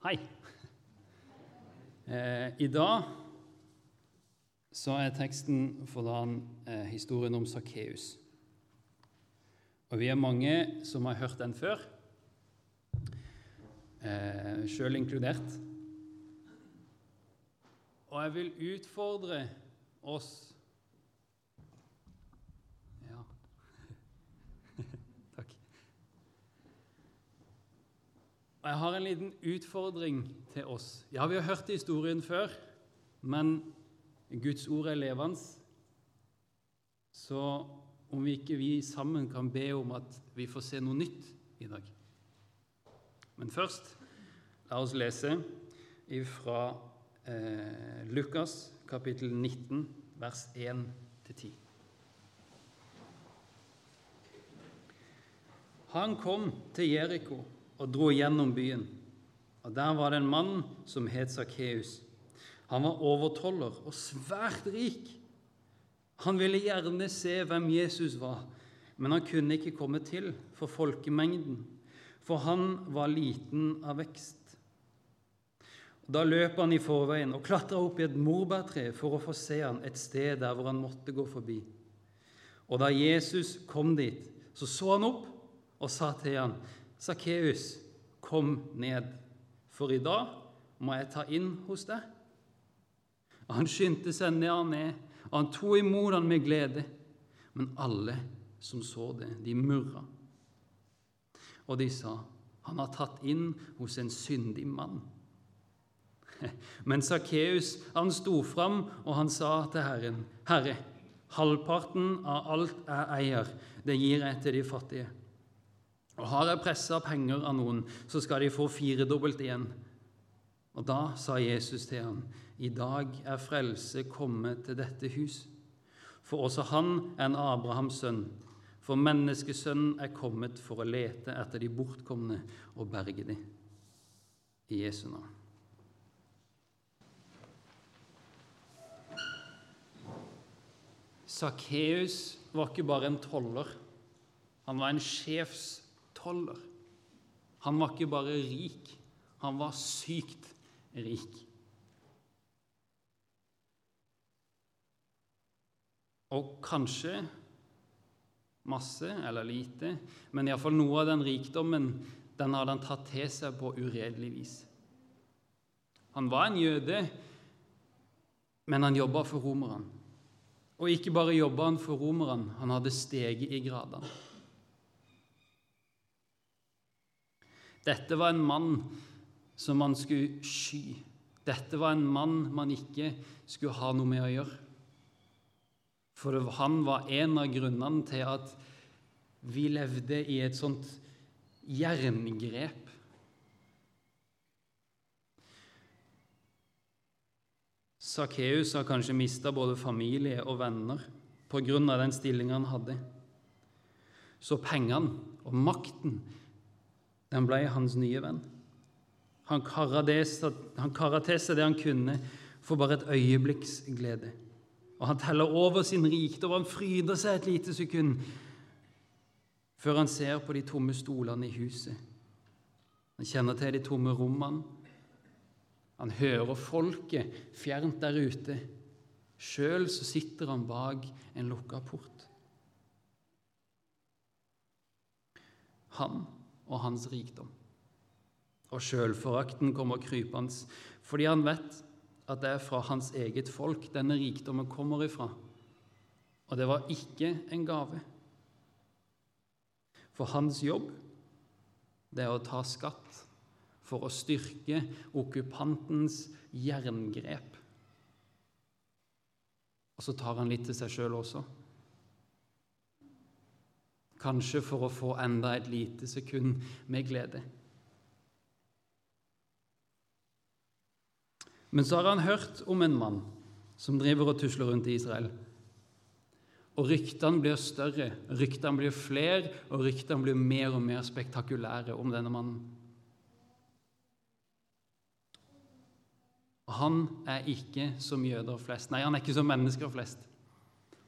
Hei. Eh, I dag så er teksten for dagen eh, historien om Sakkeus. Og vi er mange som har hørt den før, eh, sjøl inkludert. Og jeg vil utfordre oss Og jeg har en liten utfordring til oss. Ja, vi har hørt historien før, men Guds ord er levende. Så om vi ikke vi sammen kan be om at vi får se noe nytt i dag. Men først, la oss lese fra eh, Lukas kapittel 19, vers 1-10. Han kom til Jeriko og dro gjennom byen. Og Der var det en mann som het Sakkeus. Han var overtoller og svært rik. Han ville gjerne se hvem Jesus var, men han kunne ikke komme til for folkemengden, for han var liten av vekst. Da løp han i forveien og klatra opp i et morbærtre for å få se han et sted der hvor han måtte gå forbi. Og da Jesus kom dit, så så han opp og sa til han, 'Sakkeus, kom ned, for i dag må jeg ta inn hos deg.' Han skyndte seg ned, og ned, og han tok imot han med glede. Men alle som så det, de murra. Og de sa, 'Han har tatt inn hos en syndig mann.' Men Sakkeus han sto fram, og han sa til Herren, 'Herre, halvparten av alt jeg eier, det gir jeg til de fattige.' Og har jeg pressa penger av noen, så skal de få firedobbelt igjen. Og da sa Jesus til ham, I dag er frelse kommet til dette hus. For også han er en Abrahams sønn. For menneskesønnen er kommet for å lete etter de bortkomne og berge dem. I Jesu navn. Sakkeus var ikke bare en toller. Han var en sjefstoller. Han var ikke bare rik, han var sykt rik. Og kanskje masse eller lite, men iallfall noe av den rikdommen den hadde han tatt til seg på uredelig vis. Han var en jøde, men han jobba for romerne. Og ikke bare jobba han for romerne, han hadde steget i gradene. Dette var en mann som man skulle sky. Dette var en mann man ikke skulle ha noe med å gjøre. For han var en av grunnene til at vi levde i et sånt jerngrep. Sakkeus har kanskje mista både familie og venner pga. den stillinga han hadde. Så pengene og makten den ble hans nye venn. Han kara til seg det han kunne for bare et øyeblikks glede. Og han teller over sin rikdom, han fryder seg et lite sekund før han ser på de tomme stolene i huset. Han kjenner til de tomme rommene. Han hører folket fjernt der ute. Sjøl så sitter han bak en lukka port. Han og hans rikdom. Og sjølforakten kommer krypende fordi han vet at det er fra hans eget folk denne rikdommen kommer ifra. Og det var ikke en gave. For hans jobb det er å ta skatt for å styrke okkupantens jerngrep. Og så tar han litt til seg sjøl også. Kanskje for å få enda et lite sekund med glede. Men så har han hørt om en mann som driver og tusler rundt i Israel. Og ryktene blir større, ryktene blir flere, og ryktene blir mer og mer spektakulære om denne mannen. Og han er ikke som jøder flest. Nei, han er ikke som mennesker flest.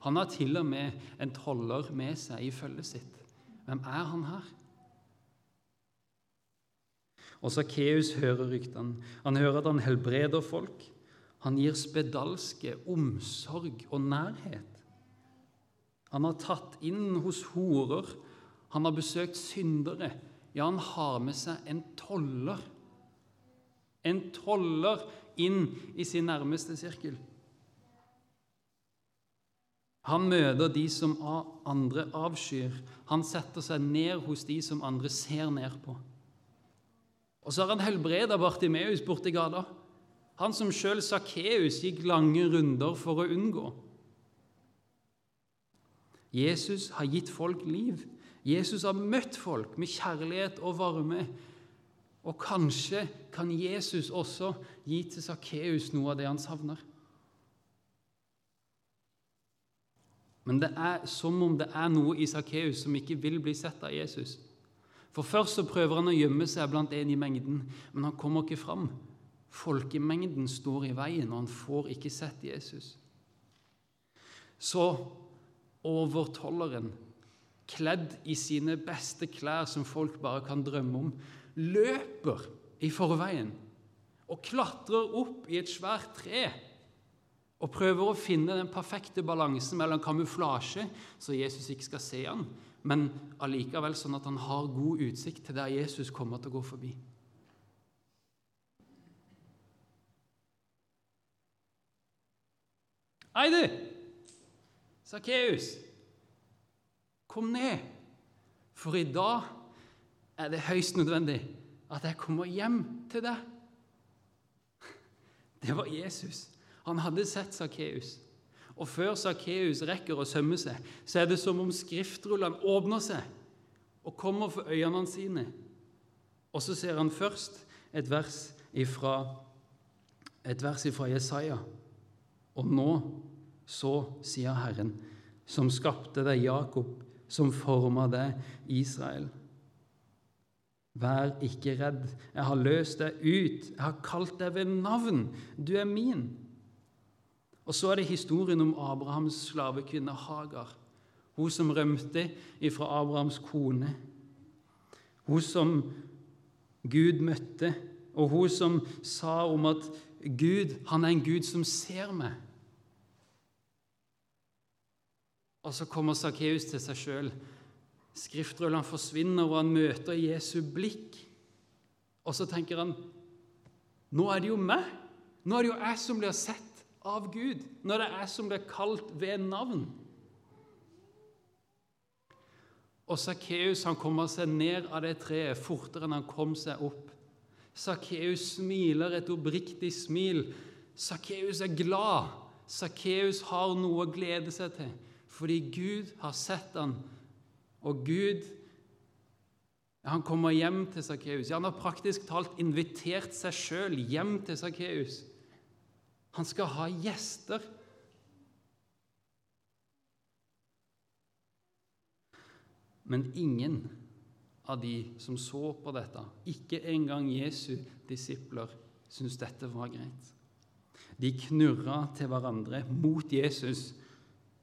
Han har til og med en toller med seg i følget sitt. Hvem er han her? Og Sakkeus hører ryktene. Han hører at han helbreder folk. Han gir spedalske omsorg og nærhet. Han har tatt inn hos horer. Han har besøkt syndere. Ja, han har med seg en toller. En toller inn i sin nærmeste sirkel. Han møter de som andre avskyr. Han setter seg ned hos de som andre ser ned på. Og så har han helbreda Bartimeus borti gata. Han som sjøl Sakkeus gikk lange runder for å unngå. Jesus har gitt folk liv. Jesus har møtt folk med kjærlighet og varme. Og kanskje kan Jesus også gi til Sakkeus noe av det han savner. Men det er som om det er noe i Sakkeus som ikke vil bli sett av Jesus. For Først så prøver han å gjemme seg blant en i mengden, men han kommer ikke fram. Folkemengden står i veien, og han får ikke sett Jesus. Så overtolleren, kledd i sine beste klær som folk bare kan drømme om, løper i forveien og klatrer opp i et svært tre og prøver å finne den perfekte balansen mellom kamuflasje, så Jesus ikke skal se han, men allikevel sånn at han har god utsikt til der Jesus kommer til å gå forbi. Hei, du! Sakkeus! Kom ned, for i dag er det høyst nødvendig at jeg kommer hjem til deg. Det var Jesus. Han hadde sett Sakkeus. Og før Sakkeus rekker å sømme seg, så er det som om skriftrullene åpner seg og kommer for øynene sine. Og så ser han først et vers ifra, et vers ifra Jesaja. Og nå, så sier Herren, som skapte deg, Jakob, som forma deg, Israel. Vær ikke redd, jeg har løst deg ut, jeg har kalt deg ved navn, du er min. Og så er det historien om Abrahams slavekvinne Hagar, hun som rømte ifra Abrahams kone. Hun som Gud møtte, og hun som sa om at Gud, han er en Gud som ser meg. Og så kommer Sakkeus til seg sjøl. Skriftrullene forsvinner, og han møter Jesu blikk. Og så tenker han Nå er det jo meg! Nå er det jo jeg som blir sett av Gud. Nå er det er som det er kalt ved navn. Og Sakkeus kommer seg ned av det treet fortere enn han kom seg opp. Sakkeus smiler et oppriktig smil. Sakkeus er glad. Sakkeus har noe å glede seg til fordi Gud har sett han, og Gud han kommer hjem til Sakkeus. Ja, han har praktisk talt invitert seg sjøl hjem til Sakkeus. Han skal ha gjester. Men ingen av de som så på dette, ikke engang Jesu disipler, syntes dette var greit. De knurra til hverandre mot Jesus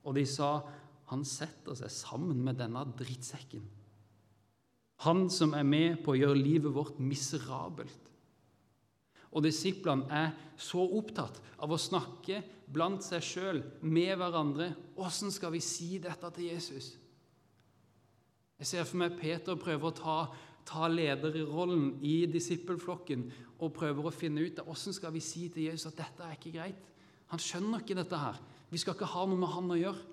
og de sa, 'Han setter seg sammen med denne drittsekken.' Han som er med på å gjøre livet vårt miserabelt. Og disiplene er så opptatt av å snakke blant seg sjøl, med hverandre. Åssen skal vi si dette til Jesus? Jeg ser for meg Peter prøver å ta, ta lederrollen i disippelflokken og prøver å finne ut åssen skal vi si til Jesus at dette er ikke greit. Han skjønner ikke dette her. Vi skal ikke ha noe med han å gjøre.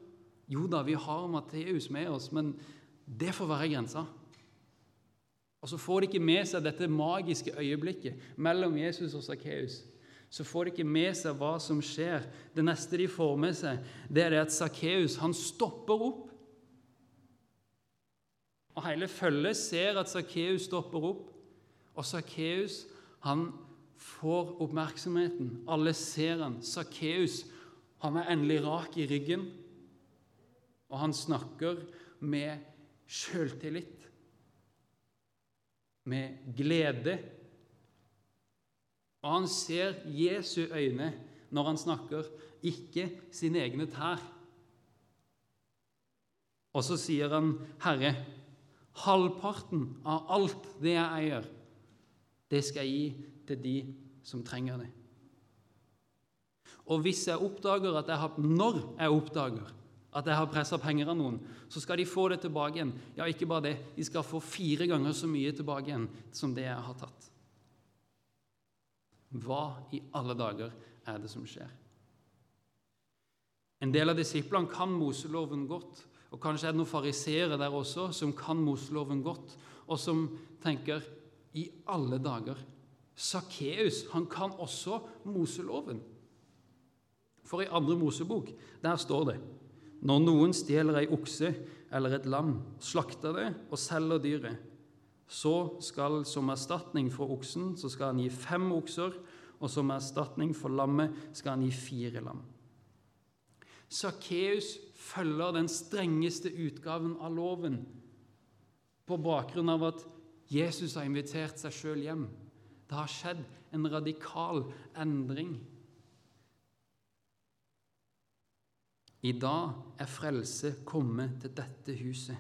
Jo da, vi har Matteus med oss, men det får være grensa. Og så får de ikke med seg dette magiske øyeblikket mellom Jesus og Sakkeus. Så får de ikke med seg hva som skjer. Det neste de får med seg, det er det at Sakkeus stopper opp. Og Hele følget ser at Sakkeus stopper opp. Og Sakkeus får oppmerksomheten. Alle ser han. Sakkeus er endelig rak i ryggen, og han snakker med sjøltillit, med glede. Og han ser Jesu øyne når han snakker, ikke sine egne tær. Og så sier han, 'Herre, halvparten av alt det jeg eier, Det skal jeg gi til de som trenger det. Og hvis jeg oppdager at jeg har, når jeg oppdager at jeg har pressa penger av noen, så skal de få det tilbake igjen. Ja, ikke bare det, de skal få fire ganger så mye tilbake igjen som det jeg har tatt. Hva i alle dager er det som skjer? En del av disiplene kan Moseloven godt, og kanskje er det noen fariseere der også som kan Moseloven godt, og som tenker i alle dager Sakkeus, han kan også Moseloven. For i andre Mosebok, der står det når noen stjeler ei okse eller et lam, slakter det og selger dyret, så skal som erstatning for oksen så skal han gi fem okser, og som erstatning for lammet skal han gi fire lam. Sakkeus følger den strengeste utgaven av loven på bakgrunn av at Jesus har invitert seg sjøl hjem. Det har skjedd en radikal endring. I dag er frelse kommet til dette huset.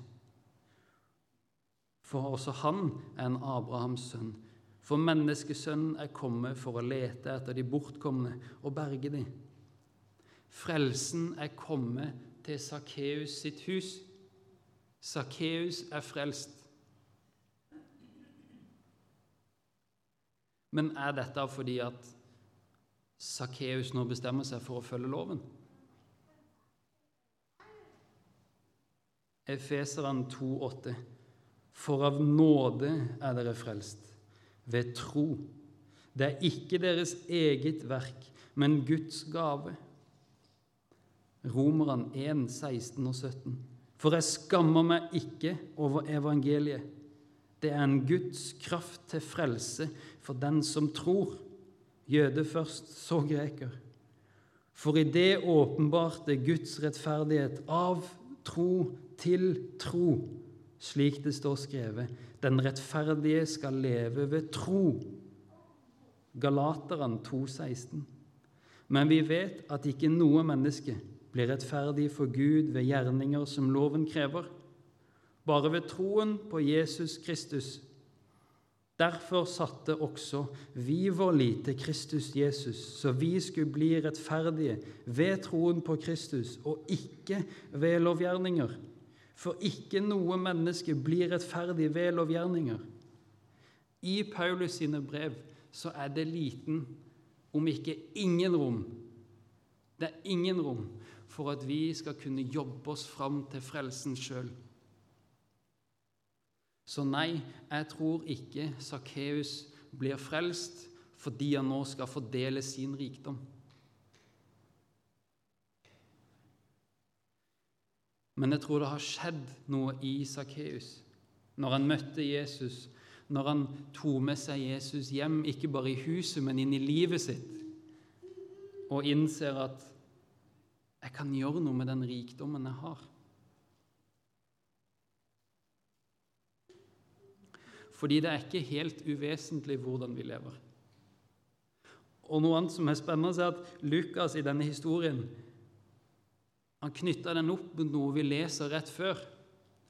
For også han er en Abrahams sønn. For menneskesønnen er kommet for å lete etter de bortkomne og berge dem. Frelsen er kommet til Sakkeus sitt hus. Sakkeus er frelst. Men er dette fordi at Sakkeus nå bestemmer seg for å følge loven? Efeseren 2,8.: For av nåde er dere frelst, ved tro. Det er ikke deres eget verk, men Guds gave. Romeren 1, 16 og 17. For jeg skammer meg ikke over evangeliet. Det er en Guds kraft til frelse for den som tror. Jøde først, så greker. For i det åpenbarte Guds rettferdighet av tro til tro, slik det står skrevet. Den rettferdige skal leve ved tro. Galateren 2,16. Men vi vet at ikke noe menneske blir rettferdig for Gud ved gjerninger som loven krever, bare ved troen på Jesus Kristus. Derfor satte også vi vår lit til Kristus Jesus, så vi skulle bli rettferdige ved troen på Kristus og ikke ved lovgjerninger. For ikke noe menneske blir rettferdig ved lovgjerninger. I Paulus sine brev så er det liten, om ikke ingen rom. Det er ingen rom for at vi skal kunne jobbe oss fram til frelsen sjøl. Så nei, jeg tror ikke Sakkeus blir frelst fordi han nå skal fordele sin rikdom. Men jeg tror det har skjedd noe i Sakkeus når han møtte Jesus, når han tok med seg Jesus hjem, ikke bare i huset, men inn i livet sitt, og innser at jeg kan gjøre noe med den rikdommen jeg har. Fordi det er ikke helt uvesentlig hvordan vi lever. Og Noe annet som er spennende, er at Lukas i denne historien han knytta den opp med noe vi leser rett før,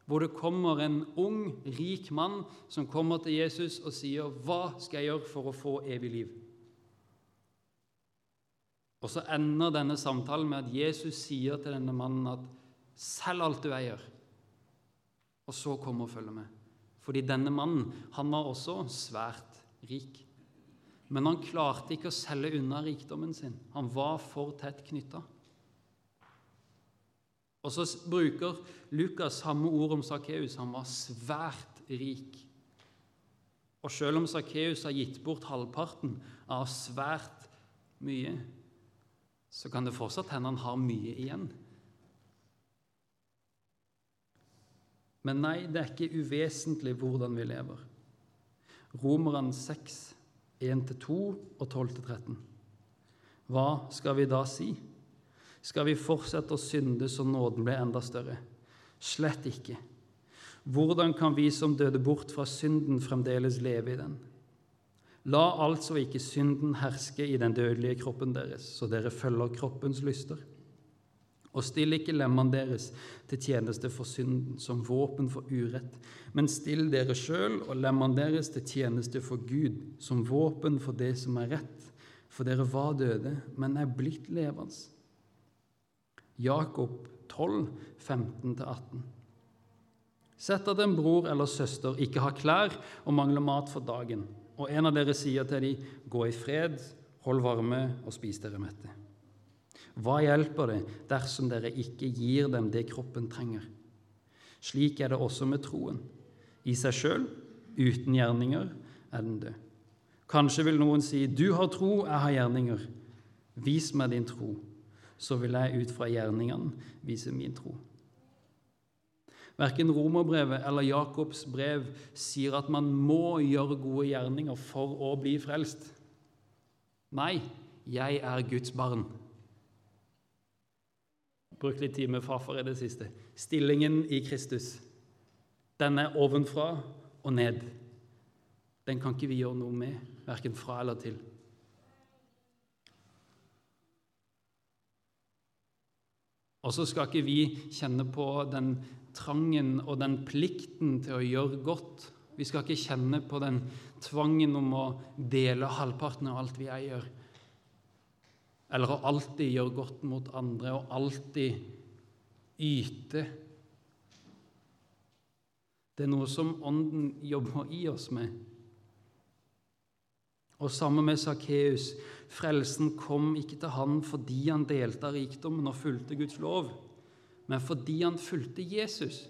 hvor det kommer en ung, rik mann som kommer til Jesus og sier, 'Hva skal jeg gjøre for å få evig liv?' Og så ender denne samtalen med at Jesus sier til denne mannen at 'selg alt du eier', og så kom og følg med. Fordi denne mannen han var også svært rik. Men han klarte ikke å selge unna rikdommen sin. Han var for tett knytta. Og så bruker Lukas samme ord om Sakkeus. Han var svært rik. Og selv om Sakkeus har gitt bort halvparten av svært mye, så kan det fortsatt hende han har mye igjen. Men nei, det er ikke uvesentlig hvordan vi lever. Romerne 6, 1-2 og 12-13. Hva skal vi da si? Skal vi fortsette å synde så nåden blir enda større? Slett ikke. Hvordan kan vi som døde bort fra synden, fremdeles leve i den? La altså ikke synden herske i den dødelige kroppen deres, så dere følger kroppens lyster. Og still ikke lemmene deres til tjeneste for synden, som våpen for urett, men still dere sjøl og lemmene deres til tjeneste for Gud som våpen for det som er rett, for dere var døde, men er blitt levende. Jakob 12, 15-18. Sett at en bror eller søster ikke har klær og mangler mat for dagen, og en av dere sier til dem, gå i fred, hold varme og spis dere mette. Hva hjelper det dersom dere ikke gir dem det kroppen trenger? Slik er det også med troen. I seg sjøl, uten gjerninger, er den død. Kanskje vil noen si, 'Du har tro, jeg har gjerninger'. Vis meg din tro, så vil jeg ut fra gjerningene vise min tro. Verken romerbrevet eller Jakobs brev sier at man må gjøre gode gjerninger for å bli frelst. Nei, jeg er Guds barn. Brukt litt tid med farfar i det siste. Stillingen i Kristus, den er ovenfra og ned. Den kan ikke vi gjøre noe med, verken fra eller til. Og så skal ikke vi kjenne på den trangen og den plikten til å gjøre godt. Vi skal ikke kjenne på den tvangen om å dele halvparten av alt vi eier. Eller å alltid gjøre godt mot andre og alltid yte. Det er noe som Ånden jobber i oss med. Og sammen med Sakkeus frelsen kom ikke til han fordi han delte av rikdommen og fulgte Guds lov, men fordi han fulgte Jesus.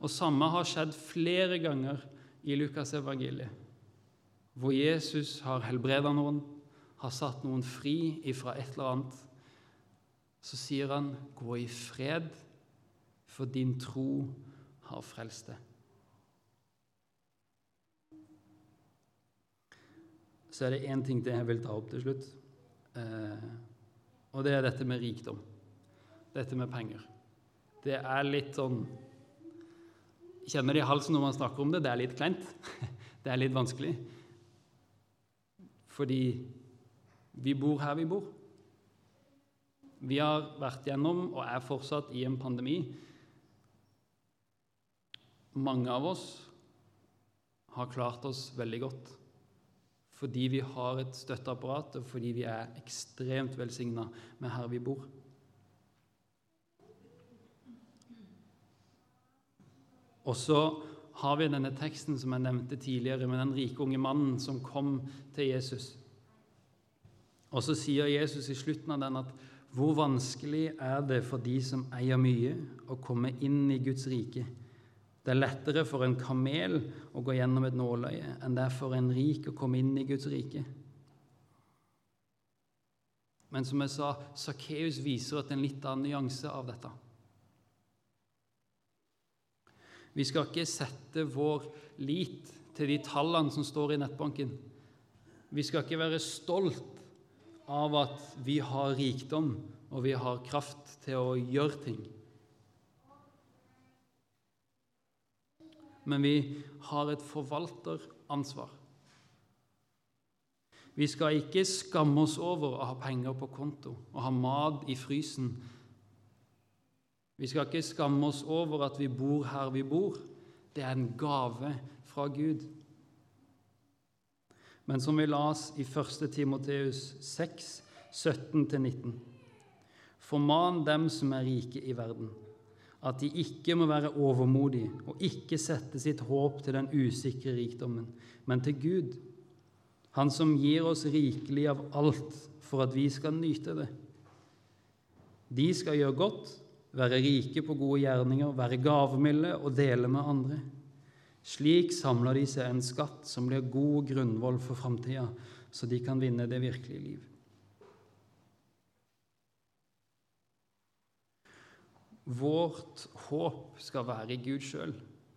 Og samme har skjedd flere ganger i Lukas evangeliet, hvor Jesus har helbreda noen, har satt noen fri ifra et eller annet, så sier han, 'Gå i fred, for din tro har frelst deg'. Så er det én ting til jeg vil ta opp til slutt, eh, og det er dette med rikdom. Dette med penger. Det er litt sånn Kjenner det i halsen når man snakker om det. Det er litt kleint. Det er litt vanskelig. Fordi vi bor her vi bor. Vi har vært gjennom og er fortsatt i en pandemi. Mange av oss har klart oss veldig godt fordi vi har et støtteapparat, og fordi vi er ekstremt velsigna med her vi bor. Og så har vi denne teksten som jeg nevnte tidligere, med den rike unge mannen som kom til Jesus. Og så sier Jesus i slutten av den at hvor vanskelig er det for de som eier mye, å komme inn i Guds rike? Det er lettere for en kamel å gå gjennom et nåløye enn det er for en rik å komme inn i Guds rike. Men som jeg sa, Sakkeus viser at en litt annen nyanse av dette. Vi skal ikke sette vår lit til de tallene som står i nettbanken. Vi skal ikke være stolt av at vi har rikdom og vi har kraft til å gjøre ting. Men vi har et forvalteransvar. Vi skal ikke skamme oss over å ha penger på konto og ha mat i frysen. Vi skal ikke skamme oss over at vi bor her vi bor. Det er en gave fra Gud. Men som vi las i 1. Timoteus 6, 17-19.: Forman dem som er rike i verden, at de ikke må være overmodige og ikke sette sitt håp til den usikre rikdommen, men til Gud, Han som gir oss rikelig av alt for at vi skal nyte det. De skal gjøre godt, være rike på gode gjerninger, være gavmilde og dele med andre. Slik samler de seg en skatt som blir god grunnvoll for framtida, så de kan vinne det virkelige liv. Vårt håp skal være i Gud sjøl.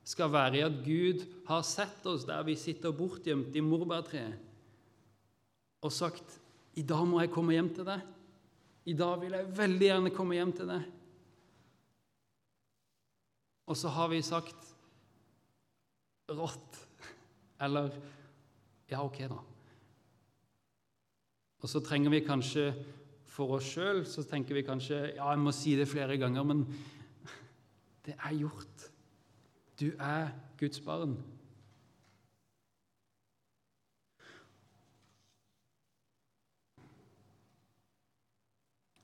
Skal være i at Gud har sett oss der vi sitter bortgjemt i morbærtreet, og sagt 'I dag må jeg komme hjem til deg'. I dag vil jeg veldig gjerne komme hjem til deg. Og så har vi sagt rått. Eller ja, ok, da. Og så trenger vi kanskje for oss sjøl, så tenker vi kanskje ja, jeg må si det flere ganger, men det er gjort. Du er Guds barn.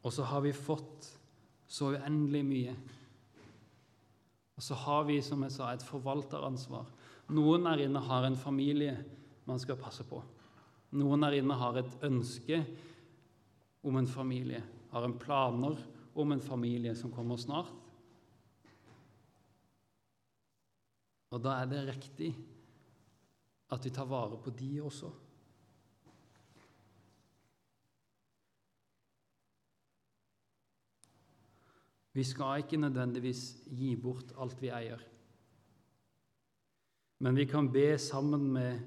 Og så har vi fått så uendelig mye. Og så har vi, som jeg sa, et forvalteransvar. Noen her inne har en familie man skal passe på. Noen her inne har et ønske om en familie, har en planer om en familie som kommer snart. Og da er det riktig at vi tar vare på de også. Vi skal ikke nødvendigvis gi bort alt vi eier. Men vi kan be sammen med,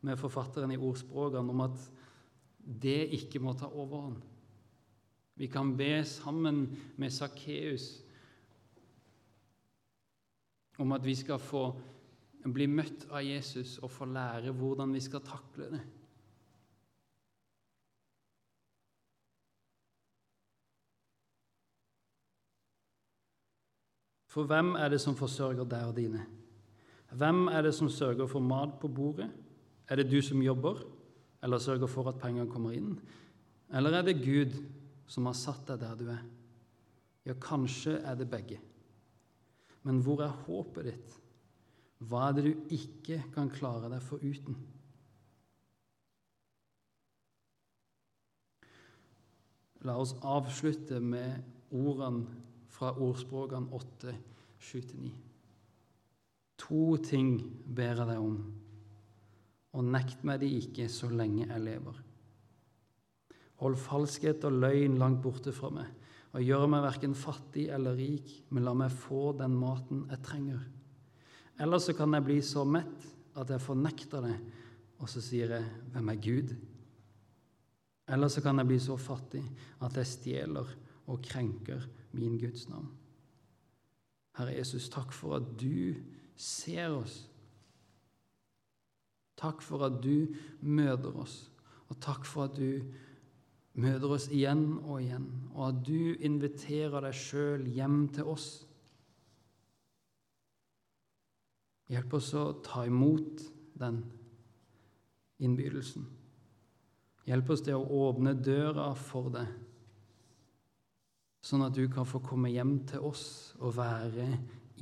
med forfatteren i ordspråkene om at det ikke må ta overhånd. Vi kan be sammen med Sakkeus om at vi skal få bli møtt av Jesus og få lære hvordan vi skal takle det. For hvem er det som forsørger deg og dine? Hvem er det som sørger for mat på bordet? Er det du som jobber, eller sørger for at pengene kommer inn? Eller er det Gud som har satt deg der du er? Ja, kanskje er det begge. Men hvor er håpet ditt? Hva er det du ikke kan klare deg foruten? La oss avslutte med ordene fra ordspråkene 8, 7-9. To ting ber jeg deg om, og nekt meg de ikke så lenge jeg lever. Hold falskhet og løgn langt borte fra meg, og gjør meg verken fattig eller rik, men la meg få den maten jeg trenger. Ellers så kan jeg bli så mett at jeg fornekter det, og så sier jeg 'Hvem er Gud?' Eller så kan jeg bli så fattig at jeg stjeler og krenker min Guds navn. Herre Jesus, takk for at du ser oss. Takk for at du møter oss, og takk for at du møter oss igjen og igjen, og at du inviterer deg sjøl hjem til oss. Hjelp oss å ta imot den innbydelsen. Hjelp oss til å åpne døra for deg sånn at du kan få komme hjem til oss og være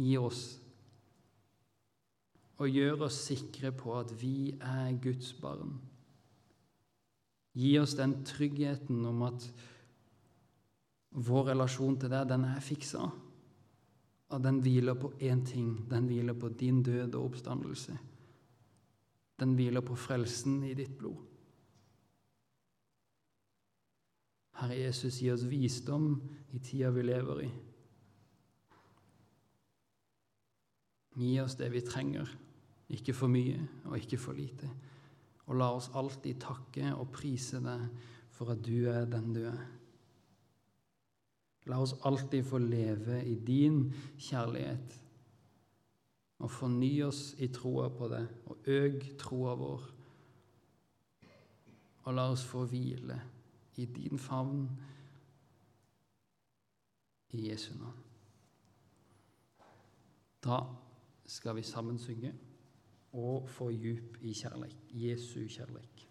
i oss. Og gjør oss sikre på at vi er Guds barn. Gi oss den tryggheten om at vår relasjon til deg, den er fiksa. Og den hviler på én ting. Den hviler på din død og oppstandelse. Den hviler på frelsen i ditt blod. Herre Jesus, gi oss visdom i tida vi lever i. Gi oss det vi trenger, ikke for mye og ikke for lite. Og la oss alltid takke og prise deg for at du er den du er. La oss alltid få leve i din kjærlighet og forny oss i troa på det, og øk troa vår. Og la oss få hvile i din favn i Jesu navn. Da skal vi sammen synge og få djup i kjærleik, Jesu kjærleik.